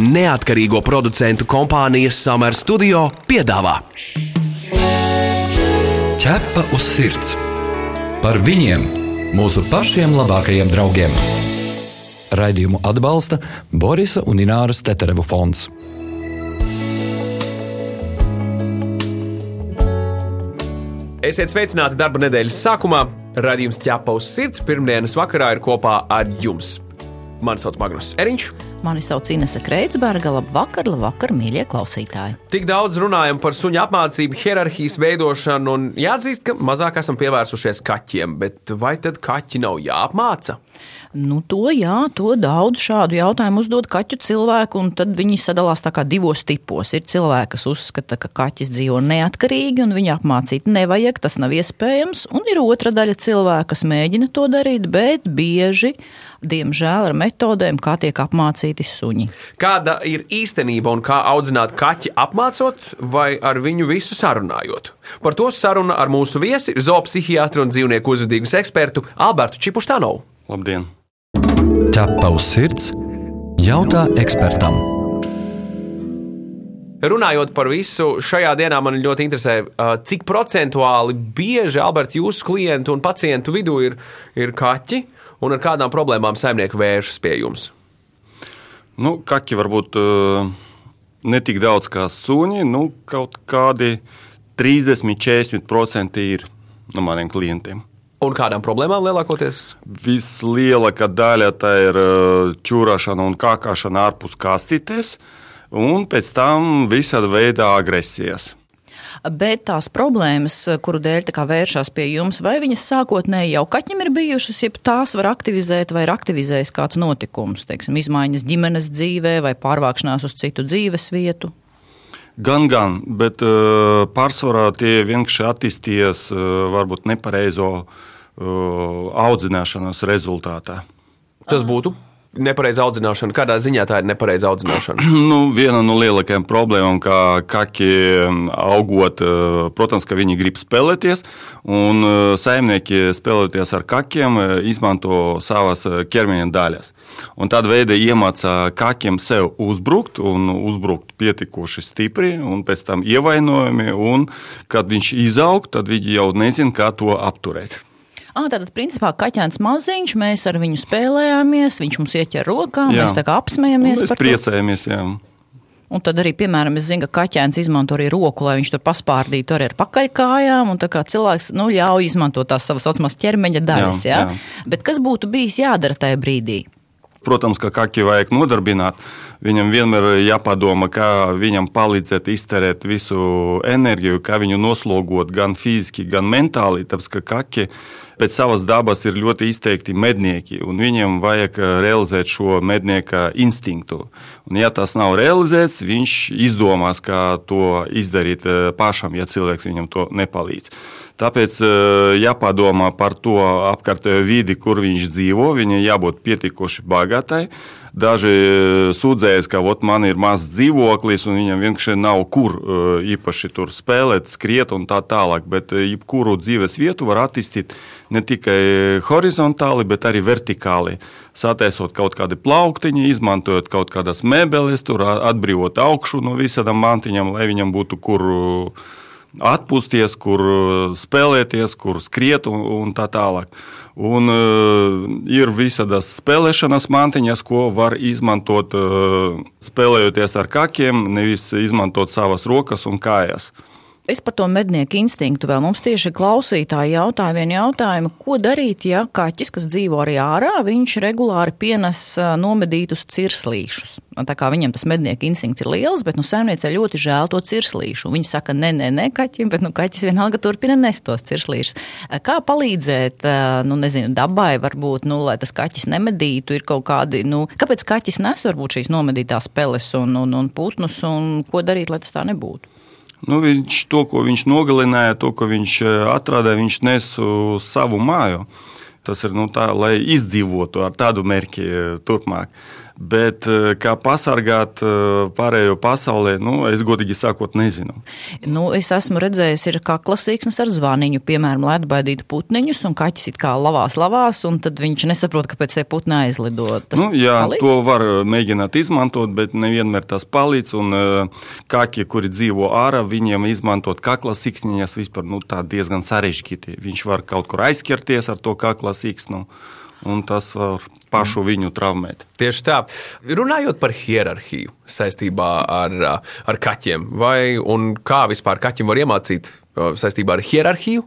neatkarīgo producentu kompānijas Summer Studio piedāvā Ķepa uz sirds par viņiem, mūsu pašiem labākajiem draugiem. Raidījumu atbalsta Borisa un Ināras Teterevu fonds. Esiet sveicināti darba nedēļas sākumā. Radījums ķepa uz sirds pirmdienas vakarā ir kopā ar jums. Mani sauc Magnus Eriņš. Mani sauc Inese Kreitsberga. Labvakar, labvakar, mīļie klausītāji. Tik daudz runājam par suņu apmācību, hierarhijas veidošanu, un jāatzīst, ka mazāk esam pievērsušies kaķiem. Bet vai tad kaķi nav jāapmāca? Nu, to, jā, to daudz šādu jautājumu uzdod kaķu cilvēku, un tad viņi sadalās divos tipos. Ir cilvēki, kas uzskata, ka kaķis dzīvo neatkarīgi un viņu apmācīt nevajag, tas nav iespējams, un ir otra daļa cilvēku, kas mēģina to darīt, bet bieži, diemžēl, ar metodēm, kā tiek apmācīti suņi. Kāda ir īstenība un kā audzināt kaķi apmācot vai ar viņu visu sarunājot? Par to saruna ar mūsu viesi, zoopsihiatru un dzīvnieku uzvedības ekspertu Albertu Čipuštānovu. Labdien! Ķepa uz sirds jautā ekspertam. Runājot par visu, šajā dienā man ļoti interesē, cik procentuāli bieži, Alberta, jūsu klientu un pacientu vidū ir, ir kaķi un ar kādām problēmām saimnieki vēršas pie jums? Nu, kaķi varbūt ne tik daudz kā suņi, nu, kaut kādi 30-40% ir no maniem klientiem. Un kādām problēmām lielākoties? Vislielākā daļa tā ir čūrašana un kākāšana ārpus kastītes, un pēc tam visāda veida agresijas. Bet tās problēmas, kuru dēļ vēršas pie jums, vai viņas sākotnēji jau kaķim ir bijušas, ja tās var aktivizēt, vai ir aktivizējis kāds notikums, teiksim, izmaiņas ģimenes dzīvē vai pārvākšanās uz citu dzīves vietu? Gan, gan, bet uh, pārsvarā tie vienkārši attīstījās uh, varbūt nepareizo uh, audzināšanas rezultātā. Tas būtu nepareiza audzināšana. Kādā ziņā tā ir nepareiza audzināšana? nu, viena no lielākajām problēmām, kā kaki augot, protams, ka viņi grib spēlēties, un saimnieki spēlēties ar kakiem izmanto savas ķermeņa daļas. Un tādā veidā iemācā kakiem sev uzbrukt un uzbrukt pietiekoši stipri, un pēc tam ievainojumi, un kad viņš izaug, tad viņi jau nezin, kā to apturēt. Ah, tātad, principā, kaķēns maziņš, mēs ar viņu spēlējāmies, viņš mums ieķer rokā, jā. mēs tā kā apsmējamies. Mēs priecājamies, jā. Un tad arī, piemēram, es zinu, ka kaķēns izmanto arī roku, lai viņš tur paspārdītu arī ar pakaļkājām. Un tā kā cilvēks nu, ļauj izmantot tās savas saucamās ķermeņa daļas. Jā, jā. Jā. Bet kas būtu bijis jādara tajā brīdī? Protams, ka kaki vajag nodarbināt. Viņam vienmēr ir jāpadomā, kā viņam palīdzēt izterēt visu enerģiju, kā viņu noslogot gan fiziski, gan mentāli. Tāpēc, ka kaki pēc savas dabas ir ļoti izteikti mednieki, un viņiem vajag eh, realizēt šo mednieka instinktu. Un, ja tas nav realizēts, viņš izdomās, kā to izdarīt eh, pašam, ja cilvēks viņam to nepalīdz. Tāpēc eh, jāpadomā par to apkārtējo vidi, kur viņš dzīvo. Viņai jābūt pietiekoši bagātai. Daži sūdzējas, ka ot, man ir mazs dzīvoklis, un viņam vienkārši nav kur īpaši tur spēlēt, skriet un tā tālāk. Bet jebkuru dzīves vietu var attīstīt ne tikai horizontāli, bet arī vertikāli. Sataisot kaut kādu plauktiņu, izmantojot kaut kādas mēbeles, tur atbrīvot augšu no visām mantiņām, lai viņam būtu kur atpūsties, kur spēlēties, kur skriet un, un tā tālāk. Un, uh, ir visādas spēlēšanas mantiņas, ko var izmantot uh, spēlējoties ar kakiem, nevis izmantot savas rokas un kājas. Es par to mednieku instinktu vēl mums tieši klausītāji jautāja vienu jautājumu, ko darīt, ja kaķis, kas dzīvo arī ārā, viņš regulāri pienes nomedītus cirslīšus. Tā kā viņam tas mednieku instinkts ir liels, bet nu, saimniecei ļoti žēl to cirslīšu. Viņi saka, nē, nē, nē, kaķim, bet nu, kaķis vienalga turpina nest tos cirslīšus. Kā palīdzēt, nu, nezinu, dabai varbūt, nu, lai tas kaķis nemedītu, ir kaut kādi, nu, kāpēc kaķis nes varbūt šīs nomedītās peles un, un, un putnus, un ko darīt, lai tas tā nebūtu? Nu, viņš to, ko viņš nogalināja, to, ko viņš e, atrada, viņš nes uz savu māju. Tas ir nu, tā, lai izdzīvotu ar tādu mērķi turpmāk. Bet eh, kā pasargāt eh, pārējo pasaulē, nu, es godīgi sakot, nezinu. Nu, es esmu redzējis, ir kakla sīksnes ar zvaniņu, piemēram, lai atbaidītu putniņus, un kaķis it kā lavās, lavās, un tad viņš nesaprot, kāpēc tie putni aizlido. Tas nu, jā, palīdz? to var eh, mēģināt izmantot, bet nevienmēr tas palīdz. Un kaķi, kuri dzīvo ārā, viņiem izmantot kakla sīksniņas vispār nu, diezgan sarežģīti. Viņš var kaut kur aizķerties ar to kakla sīksnu. Un tas var pašu viņu traumēt. Tieši tā. Runājot par hierarhiju saistībā ar, ar kaķiem, vai kā vispār kaķim var iemācīt saistībā ar hierarhiju,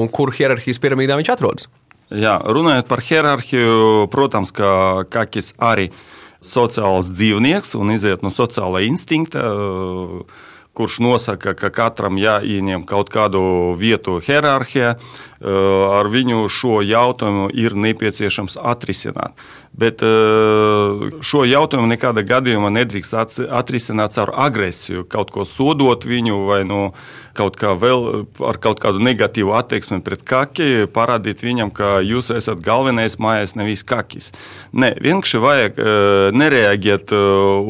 un kur hierarhijas piramīdā viņš atrodas? Jā, runājot par hierarhiju, protams, ka kaķis arī sociāls dzīvnieks un iziet no sociālā instinkta kurš nosaka, ka katram jāieņem kaut kādu vietu hierarhijā, ar viņu šo jautājumu ir nepieciešams atrisināt. Bet šo jautājumu nekādā gadījumā nedrīkst atrisināt ar agresiju, kaut ko sodot viņu vai no nu kaut kā vēl ar kaut kādu negatīvu attieksmi pret kaki, parādīt viņam, ka jūs esat galvenais mājās, nevis kakis. Nē, vienkārši vajag nereaģēt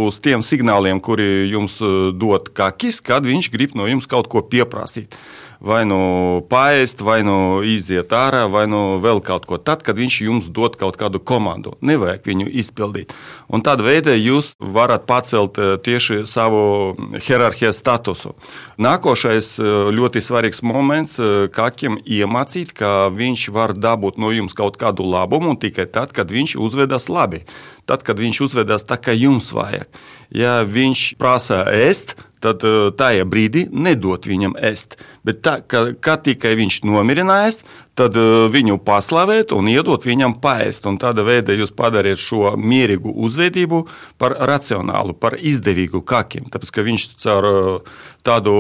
uz tiem signāliem, kuri jums dod kakis, kad viņš grib no jums kaut ko pieprasīt vai nu paēst, vai nu iziet ārā, vai nu vēl kaut ko. Tad, kad viņš jums dod kaut kādu komandu, nevajag viņu izpildīt. Un tādā veidā jūs varat pacelt eh, tieši savu hierarhijas statusu. Nākošais eh, ļoti svarīgs moments, eh, kaķim iemācīt, ka viņš var dabūt no jums kaut kādu labumu tikai tad, kad viņš uzvedas labi. Tad, kad viņš uzvedas tā, kā jums vajag. Ja viņš prasa ēst, tad eh, tajā brīdī nedot viņam ēst. Bet tā, ka, kad tikai viņš nomierinājās, tad uh, viņu paslavēt un iedot viņam paēst. Un tādā veidā jūs padariet šo mierīgu uzvedību par racionālu, par izdevīgu kakim. Tāpēc, ka viņš caur uh, tādu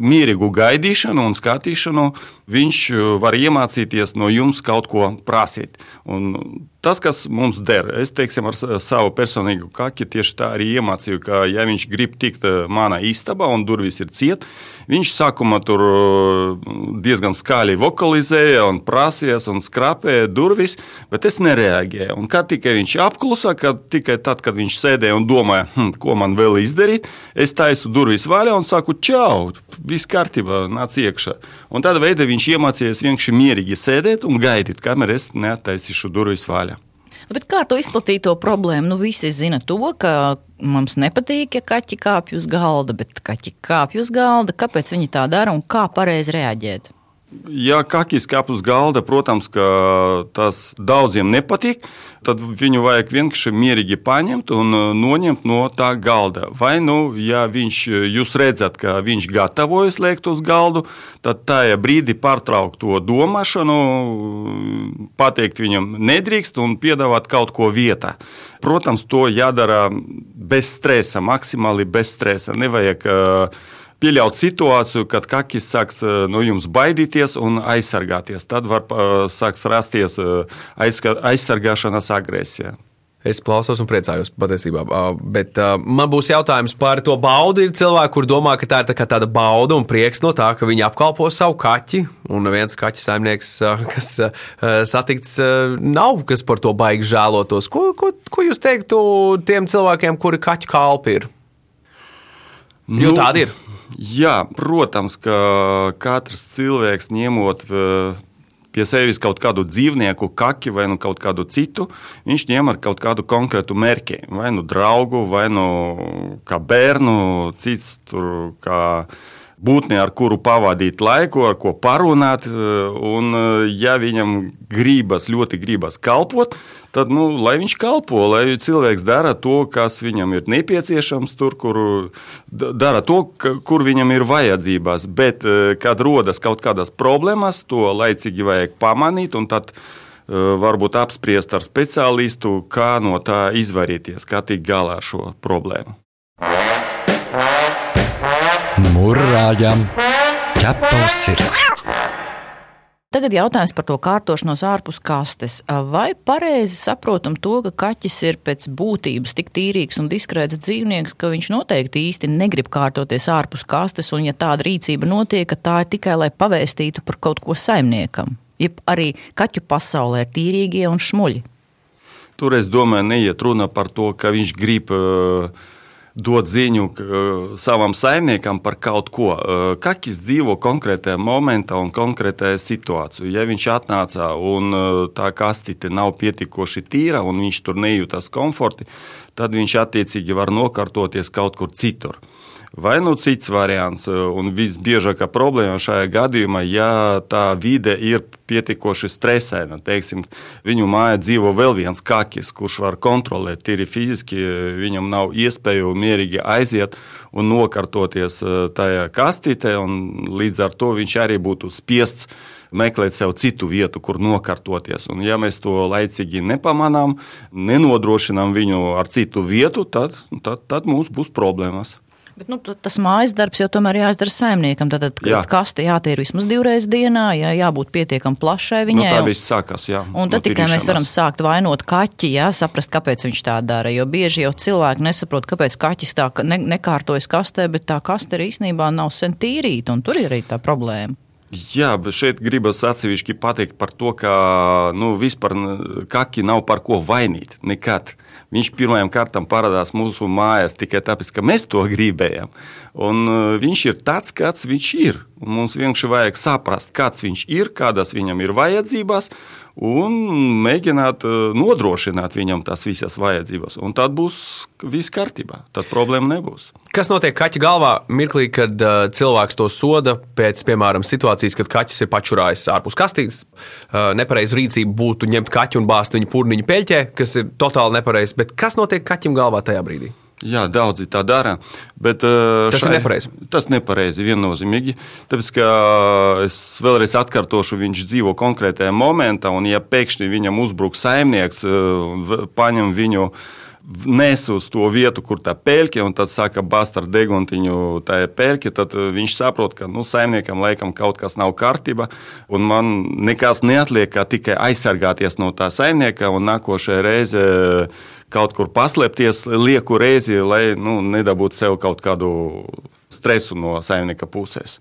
mierīgu gaidīšanu un skatīšanu, viņš uh, var iemācīties no jums kaut ko prasīt. Un tas, kas mums der, es teiksim, ar savu personīgu kaki tieši tā arī iemācīju, ka, ja viņš grib tikt manā istabā un durvis ir ciet, viņš sākumā tur diezgan skaļi vokalizēja stāvēja un prasījās un skrapēja durvis, bet es nereaģēju. Un kad tikai viņš apklusa, kad tikai tad, kad viņš sēdēja un domāja, hm, ko man vēl izdarīt, es taisu durvis vaļā un saku, čau, viss kārtībā, nāc iekšā. Un tādā veidā viņš iemācījās vienkārši mierīgi sēdēt un gaidīt, kamēr es neattaisīšu durvis vaļā. Bet kā to izplatīt to problēmu? Nu, visi zina to, ka mums nepatīk, ja kaķi kāpj uz galda, bet kaķi kāpj uz galda. Kāpēc viņi tā dara un kā pareizi reaģēt? Ja kakīs kāp uz galda, protams, ka tas daudziem nepatīk, tad viņu vajag vienkārši mierīgi paņemt un uh, noņemt no tā galda. Vai nu, ja viņš, jūs redzat, ka viņš gatavojas liekt uz galdu, tad tajā brīdī pārtraukt to domāšanu, pateikt viņam nedrīkst un piedāvāt kaut ko vietā. Protams, to jādara bez stresa, maksimāli bez stresa. Nevajag uh, pieļaut situāciju, kad kakis sāks eh, no jums baidīties un aizsargāties. Tad var eh, sāks rasties eh, aizsargāšanas agresija. Es klausos un priecājos patiesībā. Bet man būs jautājums par to baudu. Ir cilvēki, kur domā, ka tā ir tā tāda bauda un prieks no tā, ka viņi apkalpo savu kaķi. Un viens kaķis saimnieks, kas satikts, nav kas par to baigi žēlotos. Ko, ko, ko jūs teiktu tiem cilvēkiem, kuri kaķu kalpi ir? Jo nu, tādi ir. Jā, protams, ka katrs cilvēks ņemot eh, pie sevis kaut kādu dzīvnieku, kaki vai nu kaut kādu citu, viņš ņem ar kaut kādu konkrētu mērķi. Vai nu draugu, vai nu kā bērnu, cits tur kā būtni, ar kuru pavadīt laiku, ar ko parunāt. Un, ja viņam gribas, ļoti gribas kalpot, tad nu, lai viņš kalpo, lai cilvēks dara to, kas viņam ir nepieciešams, tur, kur dara to, kur viņam ir vajadzības. Bet, kad rodas kaut kādas problēmas, to laicīgi vajag pamanīt. Varbūt apspriest ar speciālistu, kā no tā izvairīties, kā tikt galā ar šo problēmu. Mūrāģam ķepa uz sirds! Tagad jautājums par to kārtošanos ārpus kastes. Vai pareizi saprotam to, ka kaķis ir pēc būtības tik tīrīgs un diskrēts dzīvnieks, ka viņš noteikti īsti negrib kārtoties ārpus kastes, un ja tāda rīcība notiek, tā ir tikai lai pavēstītu par kaut ko saimniekam? Jeb arī kaķu pasaulē ir tīrīgie un šmuļi. Tur es domāju, neiet runa par to, ka viņš grib uh, dot ziņu savam saimniekam par kaut ko. Kakis dzīvo konkrētajā momentā un konkrētajā situācijā. Ja viņš atnāca un tā kastite nav pietiekoši tīra un viņš tur nejūtas komforti, tad viņš attiecīgi var nokārtoties kaut kur citur. Vai nu cits variants, un visbiežākā problēma šajā gadījumā, ja tā vide ir pietiekoši stresaina. Teiksim, viņu mājā dzīvo vēl viens kakis, kurš var kontrolēt tīri fiziski. Viņam nav iespēju mierīgi aiziet un nokārtoties eh, tajā kastītē, un līdz ar to viņš arī būtu spiests meklēt sev citu vietu, kur nokārtoties. Un, ja mēs to laicīgi nepamanām, nenodrošinām viņu ar citu vietu, tad, tad, tad mums būs problēmas. Bet, nu, tas mājas darbs jau tomēr jāizdara saimniekam. Tad, kad jā. kaste jātīra vismaz divreiz dienā, jā, jābūt pietiekami plašai viņai. Nu, tā viss sākās, jā. Un tad no tikai mēs varam sākt vainot kaķi, jā, saprast, kāpēc viņš tā dara. Jo bieži jau cilvēki nesaprot, kāpēc kaķis tā ne, nekārtojas kastē, bet tā kaste arī īstenībā nav sen tīrīta, un tur ir arī tā problēma. Jā, bet šeit gribas atsevišķi pateikt par to, ka nu, vispār kaki nav par ko vainīt. Nekad. Viņš pirmajam kārtam parādās mūsu mājās tikai tāpēc, ka mēs to gribējām. Un uh, viņš ir tāds, kāds viņš ir. Mums vienkārši vajag saprast, kāds viņš ir, kādas viņam ir vajadzības, un mēģināt uh, nodrošināt viņam tās visas vajadzības. Un tad būs viss kārtībā. Tad problēma nebūs. Kas notiek kaķa galvā mirklī, kad uh, cilvēks to soda pēc, piemēram, situācijas, kad kaķis ir pačurājis ārpus kastītes? Uh, nepareiza rīcība būtu ņemt kaķu un bāzt viņu purniņu peļķē, kas ir totāli nepareizi. Bet kas notiek kaķim galvā tajā brīdī? Jā, daudzi tā dara. Bet, uh, tas šai, ir nepareizi. Tas ir nepareizi, viennozīmīgi. Tāpēc, ka es vēlreiz atkārtošu, viņš dzīvo konkrētajā momentā, un ja pēkšņi viņam uzbruk saimnieks, uh, paņem viņu nes uz to vietu, kur tā pēļķe, un tad saka, bāzt ar deguntiņu tā pēļķe, tad viņš saprot, ka nu, saimniekam laikam kaut kas nav kārtībā, un man nekas neatliek, kā tikai aizsargāties no tā saimnieka, un nākošajā reizē kaut kur paslēpties lieku reizi, lai nu, nedabūtu sev kaut kādu stresu no saimnieka puses.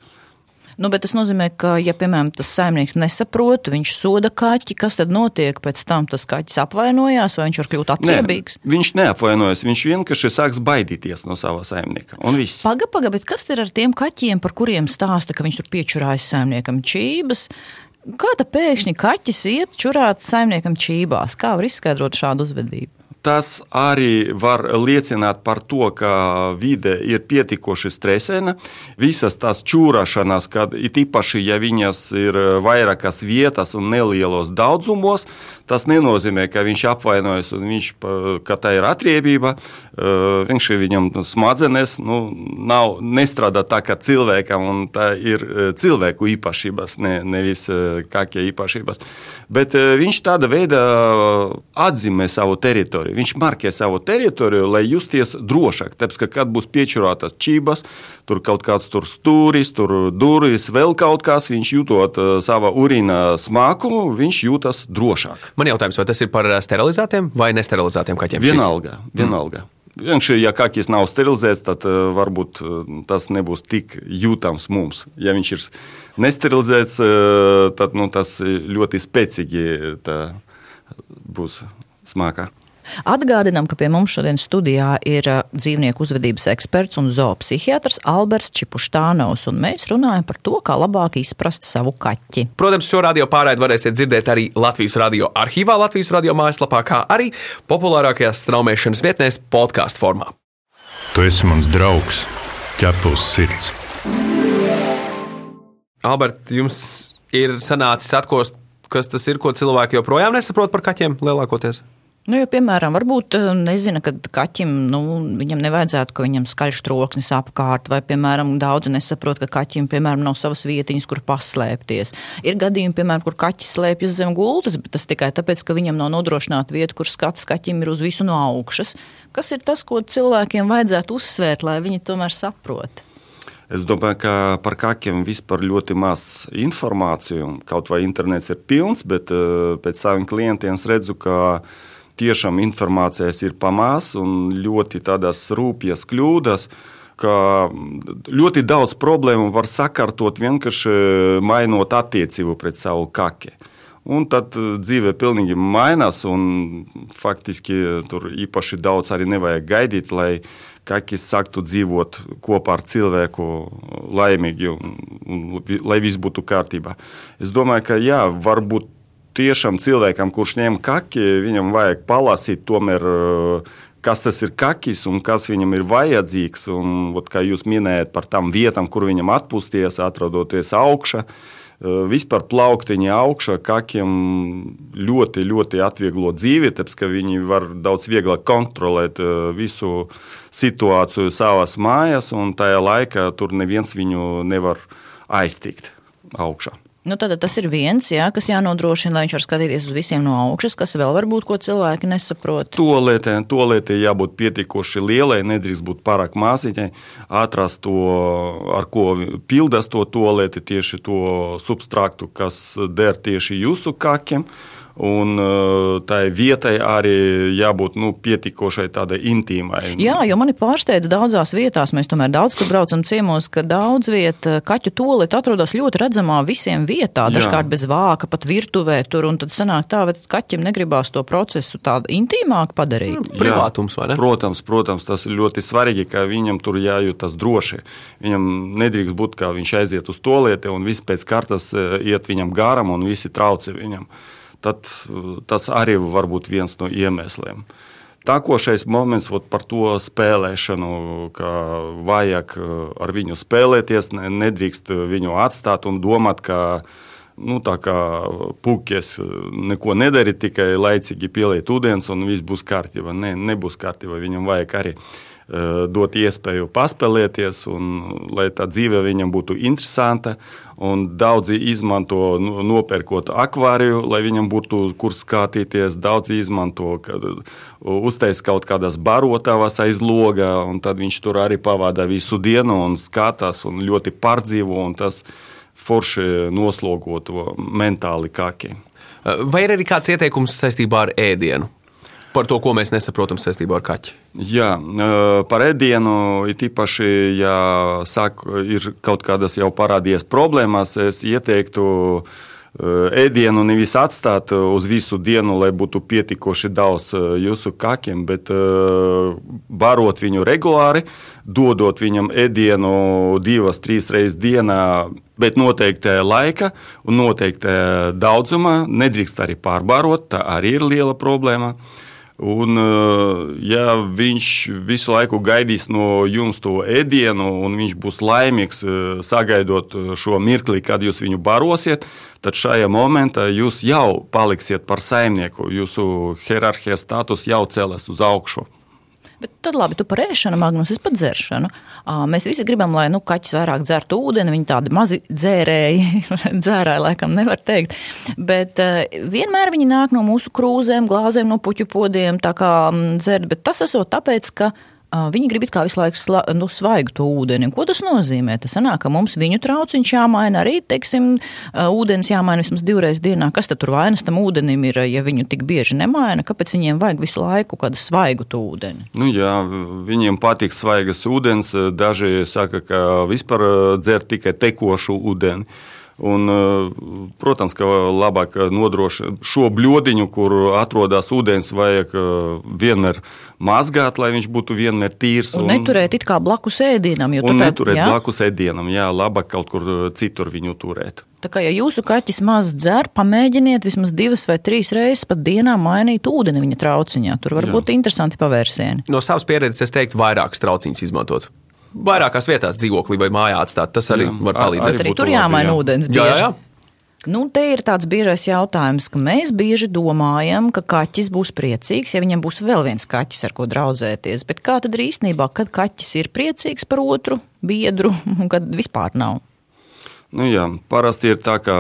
Nu, bet tas nozīmē, ka, ja, piemēram, tas saimnieks nesaprot, viņš soda kaķi, kas tad notiek pēc tam? Tas kaķis apvainojās, vai viņš var kļūt attiebīgs? Ne, viņš neapvainojas, viņš vienkārši sāks baidīties no sava saimnieka. Paga, paga, bet kas ir ar tiem kaķiem, par kuriem stāsta, ka viņš tur piečurājas saimniekam čības? Kāda pēkšņi kaķis iet čurāt saimniekam čībās? Kā var izskaidrot šādu uzvedību? Tas arī var liecināt par to, ka vide ir pietiekoši stresaina. Visas tās čūrašanas, kad it īpaši, ja viņas ir vairākas vietas un nelielos daudzumos, Tas nenozīmē, ka viņš apvainojas un viņš, ka tā ir atriebība. Viņš viņam smadzenes nu, nav, nestrādā tā kā cilvēkam, un tā ir cilvēku īpašības, ne, nevis kākie īpašības. Bet viņš tāda veida atzīmē savu teritoriju. Viņš marķē savu teritoriju, lai justies drošāk. Tāpēc, ka kad būs piečurātas čības, tur kaut kāds tur stūris, tur durvis, vēl kaut kas, viņš jūtot sava urīna smakumu, viņš jūtas drošāk. Man jautājums, vai tas ir par sterilizētiem vai nesterilizētiem kaķiem? Vienalga. vienalga. Mm. Vienkārši, ja kakis nav sterilizēts, tad uh, varbūt uh, tas nebūs tik jūtams mums. Ja viņš ir nesterilizēts, uh, tad nu, tas ļoti spēcīgi būs smākā. Atgādinām, ka pie mums šodien studijā ir uh, dzīvnieku uzvedības eksperts un zoopsihiatrs Alberts Čipuštānaus, un mēs runājam par to, kā labāk izprast savu kaķi. Protams, šo radio pārraidi varēsiet dzirdēt arī Latvijas radio arhīvā, Latvijas radio mājaslapā, kā arī populārākajās straumēšanas vietnēs podkāstu formā. Tu esi mans draugs, ķepus sirds. Albert, jums ir sanācis atkost, kas tas ir, ko cilvēki joprojām nesaprot par kaķiem lielākoties? Nu, jo, piemēram, varbūt eh, nezina, ka kaķim nu, nevajadzētu, ka viņam skaļš troksnis apkārt, vai, piemēram, daudzi nesaprot, ka kaķim, piemēram, nav savas vietiņas, kur paslēpties. Ir gadījumi, piemēram, kur kaķis slēpjas zem gultas, bet tas tikai tāpēc, ka viņam nav nodrošināta vieta, kur skats kaķim ir uz visu no augšas. Kas ir tas, ko cilvēkiem vajadzētu uzsvērt, lai viņi tomēr saprot? Es domāju, ka par kakiem vispār ļoti maz informāciju. Kaut vai internets ir pilns, bet uh, pēc saviem klientiem es redzu, ka tiešām informācijas ir pamās un ļoti tādas rūpjas kļūdas. ļoti daudz problēmu var sakārtot vienkārši mainot attiecību pret savu kaki. Un tad dzīve pilnīgi mainās, un faktiski tur īpaši daudz arī nevajag gaidīt, lai kakis sāktu dzīvot kopā ar cilvēku laimīgi, un, un lai viss būtu kārtībā. Es domāju, ka jā, varbūt tiešām cilvēkam, kurš ņem kaki, viņam vajag palasīt tomēr kas tas ir kakis un kas viņam ir vajadzīgs. Un, ot, kā jūs minējat par tām vietām, kur viņam atpūsties, atrodoties augšā. Eh, vispār plauktiņi augšā kakiem ļoti, ļoti atvieglo dzīvi, tāpēc ka viņi var daudz vieglāk kontrolēt eh, visu situāciju savās mājās, un tajā laikā tur neviens viņu nevar aiztikt augšā. Nu, tad tas ir viens, jā, kas jānodrošina, lai viņš var skatīties uz visiem no augšas, kas vēl var būt, ko cilvēki nesaprot. Tolētē, tolētē jābūt pietiekoši lielai, nedrīkst būt pārāk maziņai. Atrast to, ar ko pildas to tolēti, tieši to substraktu, kas der tieši jūsu kakiem. Un uh, tai vietai arī jābūt nu, pietiekošai tādai intīmai. Jā, jo mani pārsteidz daudzās vietās, mēs tomēr daudz kur braucam ciemos, ka daudz vieta kaķu tolīt atrodas ļoti redzamā visiem vietā, dažkārt Jā. bez vāka, pat virtuvē tur, un tad sanāk tā, vai kaķim negribās to procesu tādu intīmāku padarīt. Jā, Privātums, vai ne? Protams, protams, tas ir ļoti svarīgi, ka viņam tur jājūtas droši. Viņam nedrīkst būt, ka viņš aiziet uz tolieti un viss pēc kartas eh, iet viņam garam un visi trauci viņam tad tas arī var būt viens no iemesliem. Tākošais moments par to spēlēšanu, ka vajag uh, ar viņu spēlēties, nedrīkst viņu atstāt un domāt, ka nu, tā kā puķis uh, neko nedara, tikai laicīgi pieliet ūdens un viss būs kārtībā. Nē, ne, nebūs kārtībā. Viņam vajag arī dot iespēju paspēlēties, un lai tā dzīve viņam būtu interesanta. Daudzi izmanto nu, nopērkot akvāriju, lai viņam būtu kur skatīties. Daudzi izmanto, uztais kaut kādas barotavas aiz loga, un tad viņš tur arī pavada visu dienu un skatās un ļoti pārdzīvo. Un tas forši noslogo to mentāli kaki. Vai ir arī kāds ieteikums saistībā ar ēdienu? Par to, ko mēs nesaprotam saistībā ar kaķi. Jā, par ēdienu, it īpaši, ja sāk, ir kaut kādas jau parādījies problēmas, es ieteiktu ēdienu nevis atstāt uz visu dienu, lai būtu pietiekoši daudz jūsu kakiem, bet barot viņu regulāri, dodot viņam ēdienu divas, trīs reizes dienā, bet noteiktā laika un noteiktā daudzumā. Nedrīkst arī pārbarot, tā arī ir liela problēma. Un, eh, ja viņš visu laiku gaidīs no jums to ēdienu, un viņš būs laimīgs eh, sagaidot eh, šo mirkli, kad jūs viņu barosiet, tad šajā momentā jūs jau paliksiet par saimnieku. Jūsu hierarhijas status jau celas uz augšu. Bet tad labi, tu par ēšanu, Magnus, es par dzeršanu. Mēs visi gribam, lai nu, kaķis vairāk dzertu ūdeni, viņi tādi mazi dzērēji, dzērāji laikam nevar teikt. Bet vienmēr viņi nāk no mūsu krūzēm, glāzēm, no puķu podiem, tā kā dzert, bet tas esot tāpēc, ka Viņi grib kā visu laiku sla, nu, svaigu to ūdeni. Ko tas nozīmē? Tas sanāk, ka mums viņu trauciņš jāmaina arī, teiksim, ūdens jāmaina vismaz divreiz dienā. Kas tad tur vainas tam ūdenim ir, ja viņu tik bieži nemaina? Kāpēc viņiem vajag visu laiku kādu svaigu ūdeni? Nu, jā, viņiem patīk svaigas ūdens. Daži saka, ka vispār dzer tikai tekošu ūdeni. Un, eh, protams, ka labāk nodrošināt šo bludiņu, kur atrodas ūdens, vajag eh, vienmēr mazgāt, lai viņš būtu vienmēr tīrs. Un, un neturēt it kā blakus ēdienam. Un neturēt jā? blakus ēdienam, jā, labāk kaut kur eh, citur viņu turēt. Tā kā ja jūsu kaķis maz dzer, pamēģiniet vismaz divas vai trīs reizes pat dienā mainīt ūdeni viņa trauciņā. Tur var jā. būt interesanti pavērsieni. No savas pieredzes es teiktu, vairākas trauciņas izmantot vairākās vietās dzīvoklī vai mājā atstāt. Tas arī jā, var palīdzēt. Arī tur jāmaina ūdens. Jā, jā, jā. Nu, te ir tāds biežais jautājums, ka mēs bieži domājam, ka kaķis būs priecīgs, ja viņam būs vēl viens kaķis, ar ko draudzēties. Bet kā tad ir īstenībā, kad kaķis ir priecīgs par otru biedru un kad vispār nav? Nu jā, parasti ir tā, ka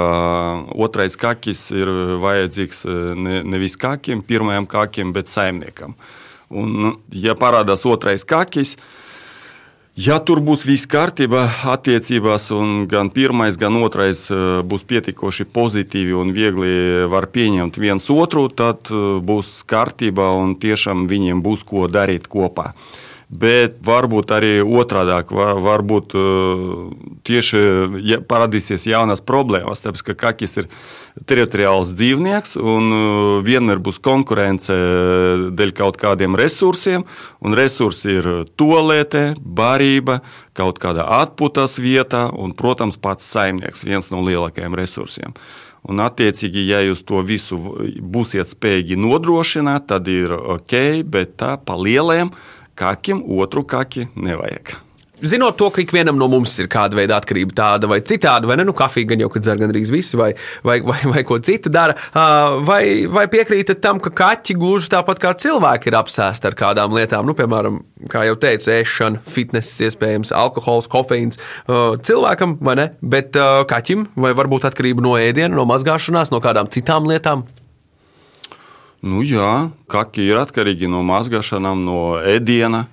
otrais kakis ir vajadzīgs ne, nevis kakim, pirmajam kakim, bet saimniekam. Un, ja parādās otrais kakis, tad Ja tur būs viss kārtībā attiecībās, un gan pirmais, gan otrais eh, būs pietiekoši pozitīvi un viegli var pieņemt viens otru, tad eh, būs kārtībā un tiešām viņiem būs ko darīt kopā. Bet varbūt arī otrādi, var, varbūt tieši ja parādīsies jaunas problēmas, tāpēc ka kakis ir teritoriāls dzīvnieks un vienmēr būs konkurence dēļ kaut kādiem resursiem, un resursi ir tolētē, barība, kaut kādā atpūtas vietā un, protams, pats saimnieks, viens no lielākajiem resursiem. Un, attiecīgi, ja jūs to visu būsiet spējīgi nodrošināt, tad ir ok, bet tā pa lieliem kakiem otru kaki nevajag. Zinot to, ka ikvienam no mums ir kāda veida atkarība, tāda vai citāda, vai ne, nu, kafija gan jau, kad dzer gandrīz visi, vai, vai, vai, vai ko citu dara, vai, vai piekrītat tam, ka kaķi gluži tāpat kā cilvēki ir apsēsti ar kādām lietām, nu, piemēram, kā jau teicu, ēšana, fitness, iespējams, alkohols, kofeīns cilvēkam, vai ne, bet kaķim vai varbūt atkarība no ēdiena, no mazgāšanās, no kādām citām lietām? Nu, jā, kaki ir atkarīgi no mazgāšanām, no ēdiena.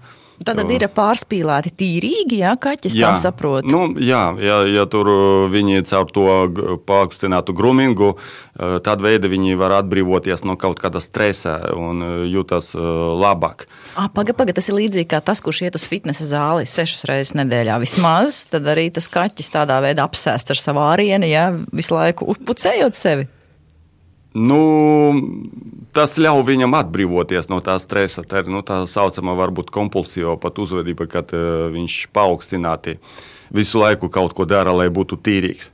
Tad ir pārspīlēti tīrīgi, ja kaķis jā, tā saprot. Nu, jā, ja, ja tur uh, viņi caur to paaugstinātu grumingu, uh, tad veidi viņi var atbrīvoties no kaut kāda stresa un uh, jūtas labāk. Pagaid, pagaid, tas ir līdzīgi kā tas, kurš iet uz fitnesa zāli sešas reizes nedēļā vismaz. Tad arī tas kaķis tādā veidā apsēsts ar savu ārienu, ja visu laiku pucējot sevi. Nu, tas ļauj viņam atbrīvoties no tā stresa. Tā ir nu, tā saucamā varbūt kompulsīva pat uzvedība, kad uh, viņš paaugstināti visu laiku kaut ko dara, lai būtu tīrīgs.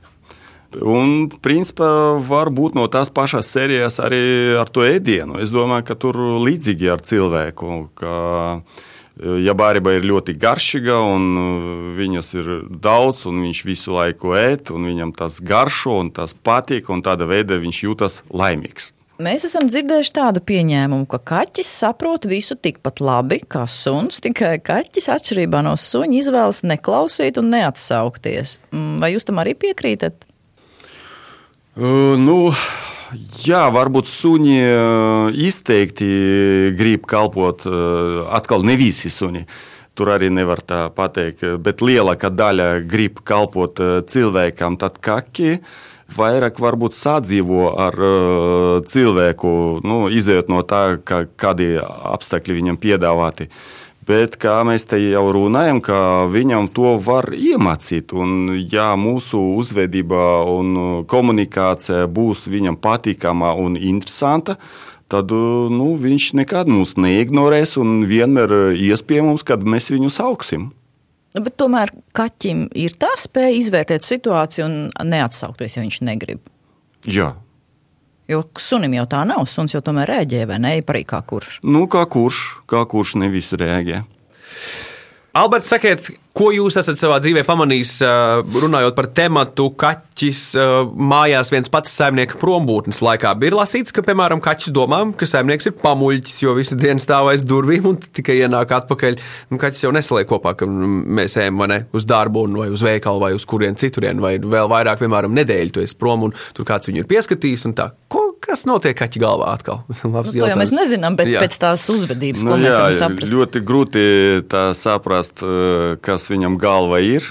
Un, principā, var būt no tās pašas sērijas arī ar to ēdienu. Es domāju, ka tur līdzīgi ar cilvēku. Ka, uh, ja bārība ir ļoti garšīga un uh, viņas ir daudz, un viņš visu laiku ēd, un viņam tas garšo un tas patīk, un tāda veida viņš jūtas laimīgs. Mēs esam dzirdējuši tādu pieņēmumu, ka kaķis saprot visu tikpat labi kā suns, tikai kaķis atšķirībā no suņa izvēlas neklausīt un neatsaukties. Mm, vai jūs tam arī piekrītat? Uh, nu, Jā, varbūt suņi izteikti grib kalpot, atkal ne visi suņi. Tur arī nevar tā pateikt, bet lielākā daļa grib kalpot cilvēkam, tad kaki vairāk varbūt sadzīvo ar cilvēku, nu, izējot no tā, ka, kādi apstākļi viņam piedāvāti. Uh, Bet, kā mēs te jau runājam, viņam to var iemācīt. Un, ja mūsu uzvedība un komunikācija būs viņam patīkama un interesanta, tad nu, viņš nekad mūs neignorēs un vienmēr ies pie mums, kad mēs viņu sauksim. Bet tomēr kaķim ir tā spēja izvērtēt situāciju un neatsaukties, ja viņš negrib. Jā, Jo sunim jau tā nav. Suns jau tomēr rēģē, vai ne? Parī kā kurš? Nu, kā kurš, kā kurš nevis rēģē. Alberts, sakiet, ko jūs esat savā dzīvē pamanījis, runājot par tematu kaķis mājās viens pats saimnieka prombūtnes laikā? Ir lasīts, ka, piemēram, kaķis domā, ka saimnieks ir pamuļķis, jo visu dienu stāv aiz durvīm un tikai ienāk atpakaļ. Nu, kaķis jau nesaliek kopā, ka mēs ejam ne, uz darbu, vai uz veikalu, vai uz kurien citurien, vai vēl vairāk, piemēram, nedēļu tu esi prom un tur kāds viņu ir pieskatījis. Ko, kas notiek kaķa galvā atkal? nu, to jau mēs nezinām, bet jā. pēc tās uzvedības, nu, ko mēs jā, varam saprast. Ļoti grūti saprast, eh, kas viņam galva ir.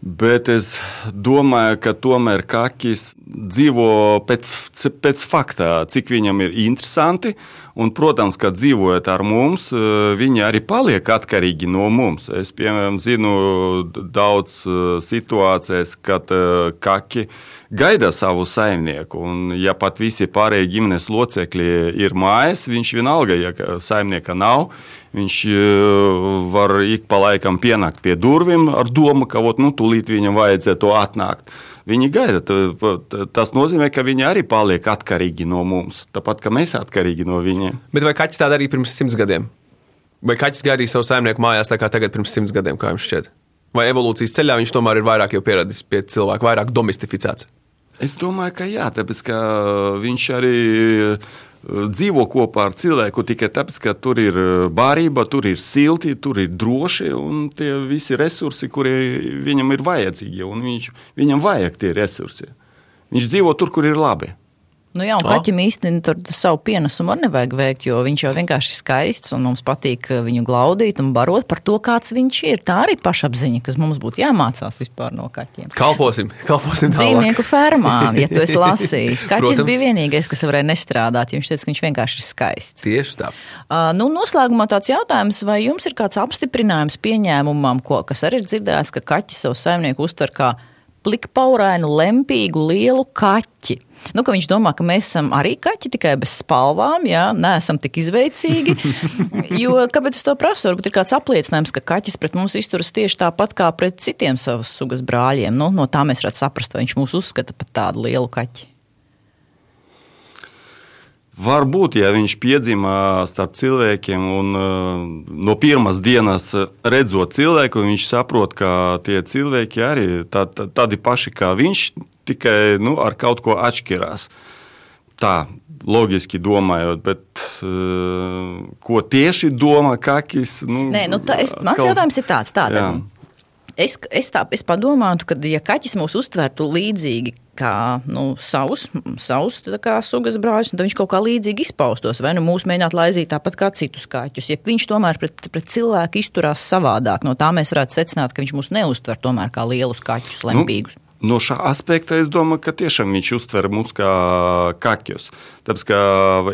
Bet es domāju, ka tomēr kakis dzīvo pēc, pēc fakta, cik viņam ir interesanti. Un, protams, ka dzīvojot ar mums, eh, viņi arī paliek atkarīgi no mums. Es, piemēram, zinu daudz eh, situācijas, kad kaki gaida savu saimnieku. Un, ja pat visi pārējie ģimenes locekļi ir mājās, viņš vienalga, ja saimnieka nav, Viņš var ik pa laikam pienākt pie durvīm ar domu, ka ot, nu, tūlīt viņam vajadzētu atnākt. Viņi gaida. Tas nozīmē, ka viņi arī paliek atkarīgi no mums, tāpat kā mēs atkarīgi no viņiem. Bet vai kaķis tā darīja pirms simts gadiem? Vai kaķis gaidīja savu saimnieku mājās tā kā tagad pirms simts gadiem, kā jums šķiet? Vai evolūcijas ceļā viņš tomēr ir vairāk pieradis pie cilvēka, vairāk domestificēts? Es domāju, ka jā, tāpēc ka viņš arī dzīvo kopā ar cilvēku tikai tāpēc, ka tur ir barība, tur ir silti, tur ir droši un tie visi resursi, kuri viņam ir vajadzīgi. Viņš, viņam vajag tie resursi. Viņš dzīvo tur, kur ir labi. Nu jā, un O. kaķim īstenībā tur savu pienesumu arī nevajag veikt, jo viņš jau vienkārši ir skaists un mums patīk uh, viņu glaudīt un barot par to, kāds viņš ir. Tā arī pašapziņa, kas mums būtu jāmācās vispār no kaķiem. Kalposim, kalposim. Dzīvnieku fermā, ja tu esi lasījis. Kaķis Protams. bija vienīgais, kas varēja nestrādāt, jo viņš teica, ka viņš vienkārši ir skaists. Tieši tā. Uh, nu, noslēgumā tāds jautājums, vai jums ir kāds apstiprinājums pieņēmumam, ko, kas arī ir dzirdēts, ka kaķis savu saimnieku uztver kā plikpaurainu, lempīgu, lielu kaķi. Nu, viņš domā, ka mēs esam arī kaķi, tikai bez spalvām, jā, neesam tik izveicīgi. Jo, kāpēc es to prasu? Varbūt ir kāds apliecinājums, ka kaķis pret mums izturas tieši tāpat kā pret citiem savas sugas brāļiem. Nu, no tā mēs varētu saprast, vai viņš mūs uzskata par tādu lielu kaķi. Varbūt, ja viņš piedzima starp cilvēkiem un uh, no pirmās dienas redzot cilvēku, viņš saprot, ka tie cilvēki arī tā, tā, tādi paši kā viņš, tikai nu, ar kaut ko atšķirās. Tā, loģiski domājot, bet uh, ko tieši domā Kakis? Nu, Nē, nu, tā, es, mans kaut- jautājums ir tāds. Tātad, es, es, tā, es padomātu, ka, ja kaķis mūs uztvertu līdzīgi kā nu, savus, savus tā kā sugas brāļus, tad viņš kaut kā līdzīgi izpaustos. Vai nu mūs mēģinātu laizīt tāpat kā citus kaķus. Ja viņš tomēr pret, pret cilvēku izturās savādāk, no tā mēs varētu secināt, ka viņš mūs neuztver tomēr kā lielus kaķus, lempīgus. Nu, No šā aspekta es domāju, ka tiešām viņš uztver mūs kā kaķus. Tāpēc, ka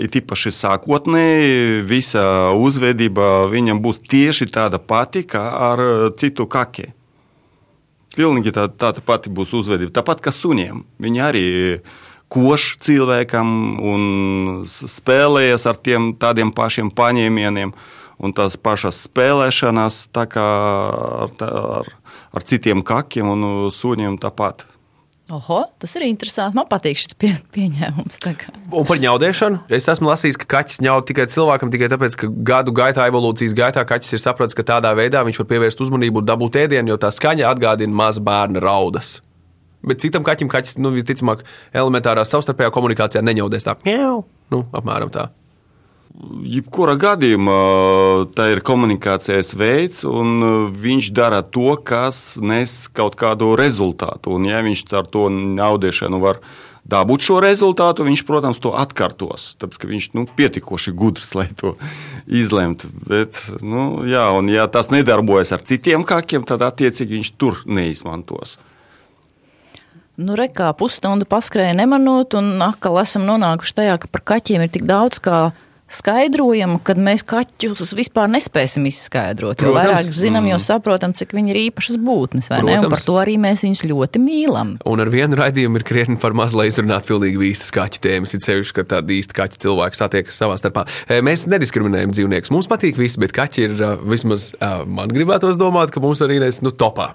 it īpaši sākotnēji visa uzvedība viņam būs tieši tāda pati kā ar citu kaķi. Pilnīgi tā, tāda pati būs uzvedība. Tāpat kā suņiem. Viņi arī koš cilvēkam un spēlējas ar tiem tādiem pašiem paņēmieniem. Un tās pašas spēlēšanās tā kā ar, ar, ar citiem kakiem un suņiem tāpat. Oho, tas ir interesanti. Man patīk šis pie, pieņēmums. Un par ņaudēšanu. Es esmu lasījis, ka kaķis ņaud tikai cilvēkam tikai tāpēc, ka gadu gaitā, evolūcijas gaitā kaķis ir sapratis, ka tādā veidā viņš var pievērst uzmanību un dabūt ēdienu, jo tā skaņa atgādina maza bērna raudas. Bet citam kaķim kaķis, nu, visticamāk, elementārā savstarpējā komunikācijā neņaudēs tā. Mjau! Nu, apmēram tā. Jebkurā gadījumā tā ir komunikācijas veids, un viņš dara to, kas nes kaut kādu rezultātu. Un, ja viņš ar to naudēšanu var dabūt šo rezultātu, viņš, protams, to atkārtos. Tāpēc, viņš nu, pietiekoši gudrs, lai to izlemtu. Bet, nu, jā, un, ja tas nedarbojas ar citiem kakiem, tad attiecīgi viņš tur neizmantos. Nu, re, kā pusstundu paskrēja nemanot, un atkal esam nonākuši tajā, ka par kaķiem ir tik daudz kā skaidrojumu, kad mēs kaķus vispār nespēsim izskaidrot. Jo Protams. vairāk zinām, jo saprotam, cik viņi ir īpašas būtnes, vai ne? Un Protams. par to arī mēs viņus ļoti mīlam. Un ar vienu raidījumu ir krietni par maz, lai izrunātu pilnīgi visas kaķu tēmas. Ir sevišķi, ka tādi īsti kaķi cilvēki satiekas savā starpā. E, Mēs nediskriminējam dzīvniekus. Mums patīk visi, bet kaķi ir ā, vismaz ā, man gribētos domāt, ka mums arī ir nu, topā.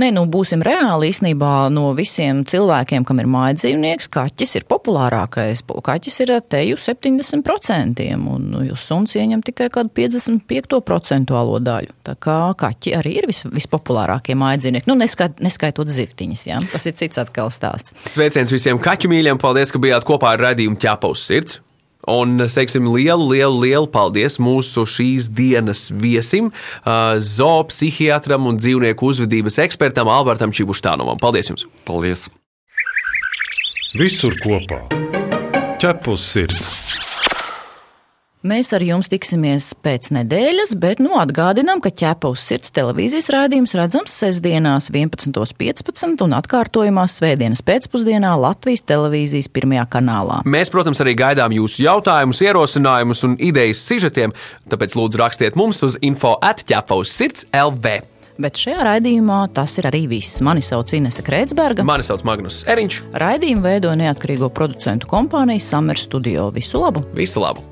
Nē, nu būsim reāli. Īsnībā no visiem cilvēkiem, kam ir mājas dzīvnieks, kaķis ir populārākais. Kaķis ir ar teju 70%, un nu, jūs suns ieņem tikai kādu 55% daļu. Tā kā kaķi arī ir vis, vispopulārākie mājas dzīvnieki. Nu, neskait, neskaitot zivtiņas, jā. tas ir cits atkal stāsts. Sveiciens visiem kaķu mīļiem! Paldies, ka bijāt kopā ar raidījumu ķepa uz sirds! Un teiksim, lielu, lielu, lielu paldies mūsu šīs dienas viesim, zoopsihiatram un dzīvnieku uzvedības ekspertam Albertam Čibuštānovam. Paldies jums! Paldies! Visur kopā - ķepus sirds. Mēs ar jums tiksimies pēc nedēļas, bet nu atgādinām, ka ķepa uz sirds televīzijas rādījums redzams sestdienās 11.15 un atkārtojumā svētdienas pēcpusdienā Latvijas televīzijas pirmajā kanālā. Mēs, protams, arī gaidām jūsu jautājumus, ierosinājumus un idejas sižetiem, tāpēc lūdzu rakstiet mums uz info atķepa uz sirds LV. Bet šajā raidījumā tas ir arī viss. Mani sauc Inese Kreitsberga. Mani sauc Magnus Eriņš. Raidījumu veido neatkarīgo producentu kompānija Summer Studio. Visu labu! Visu labu!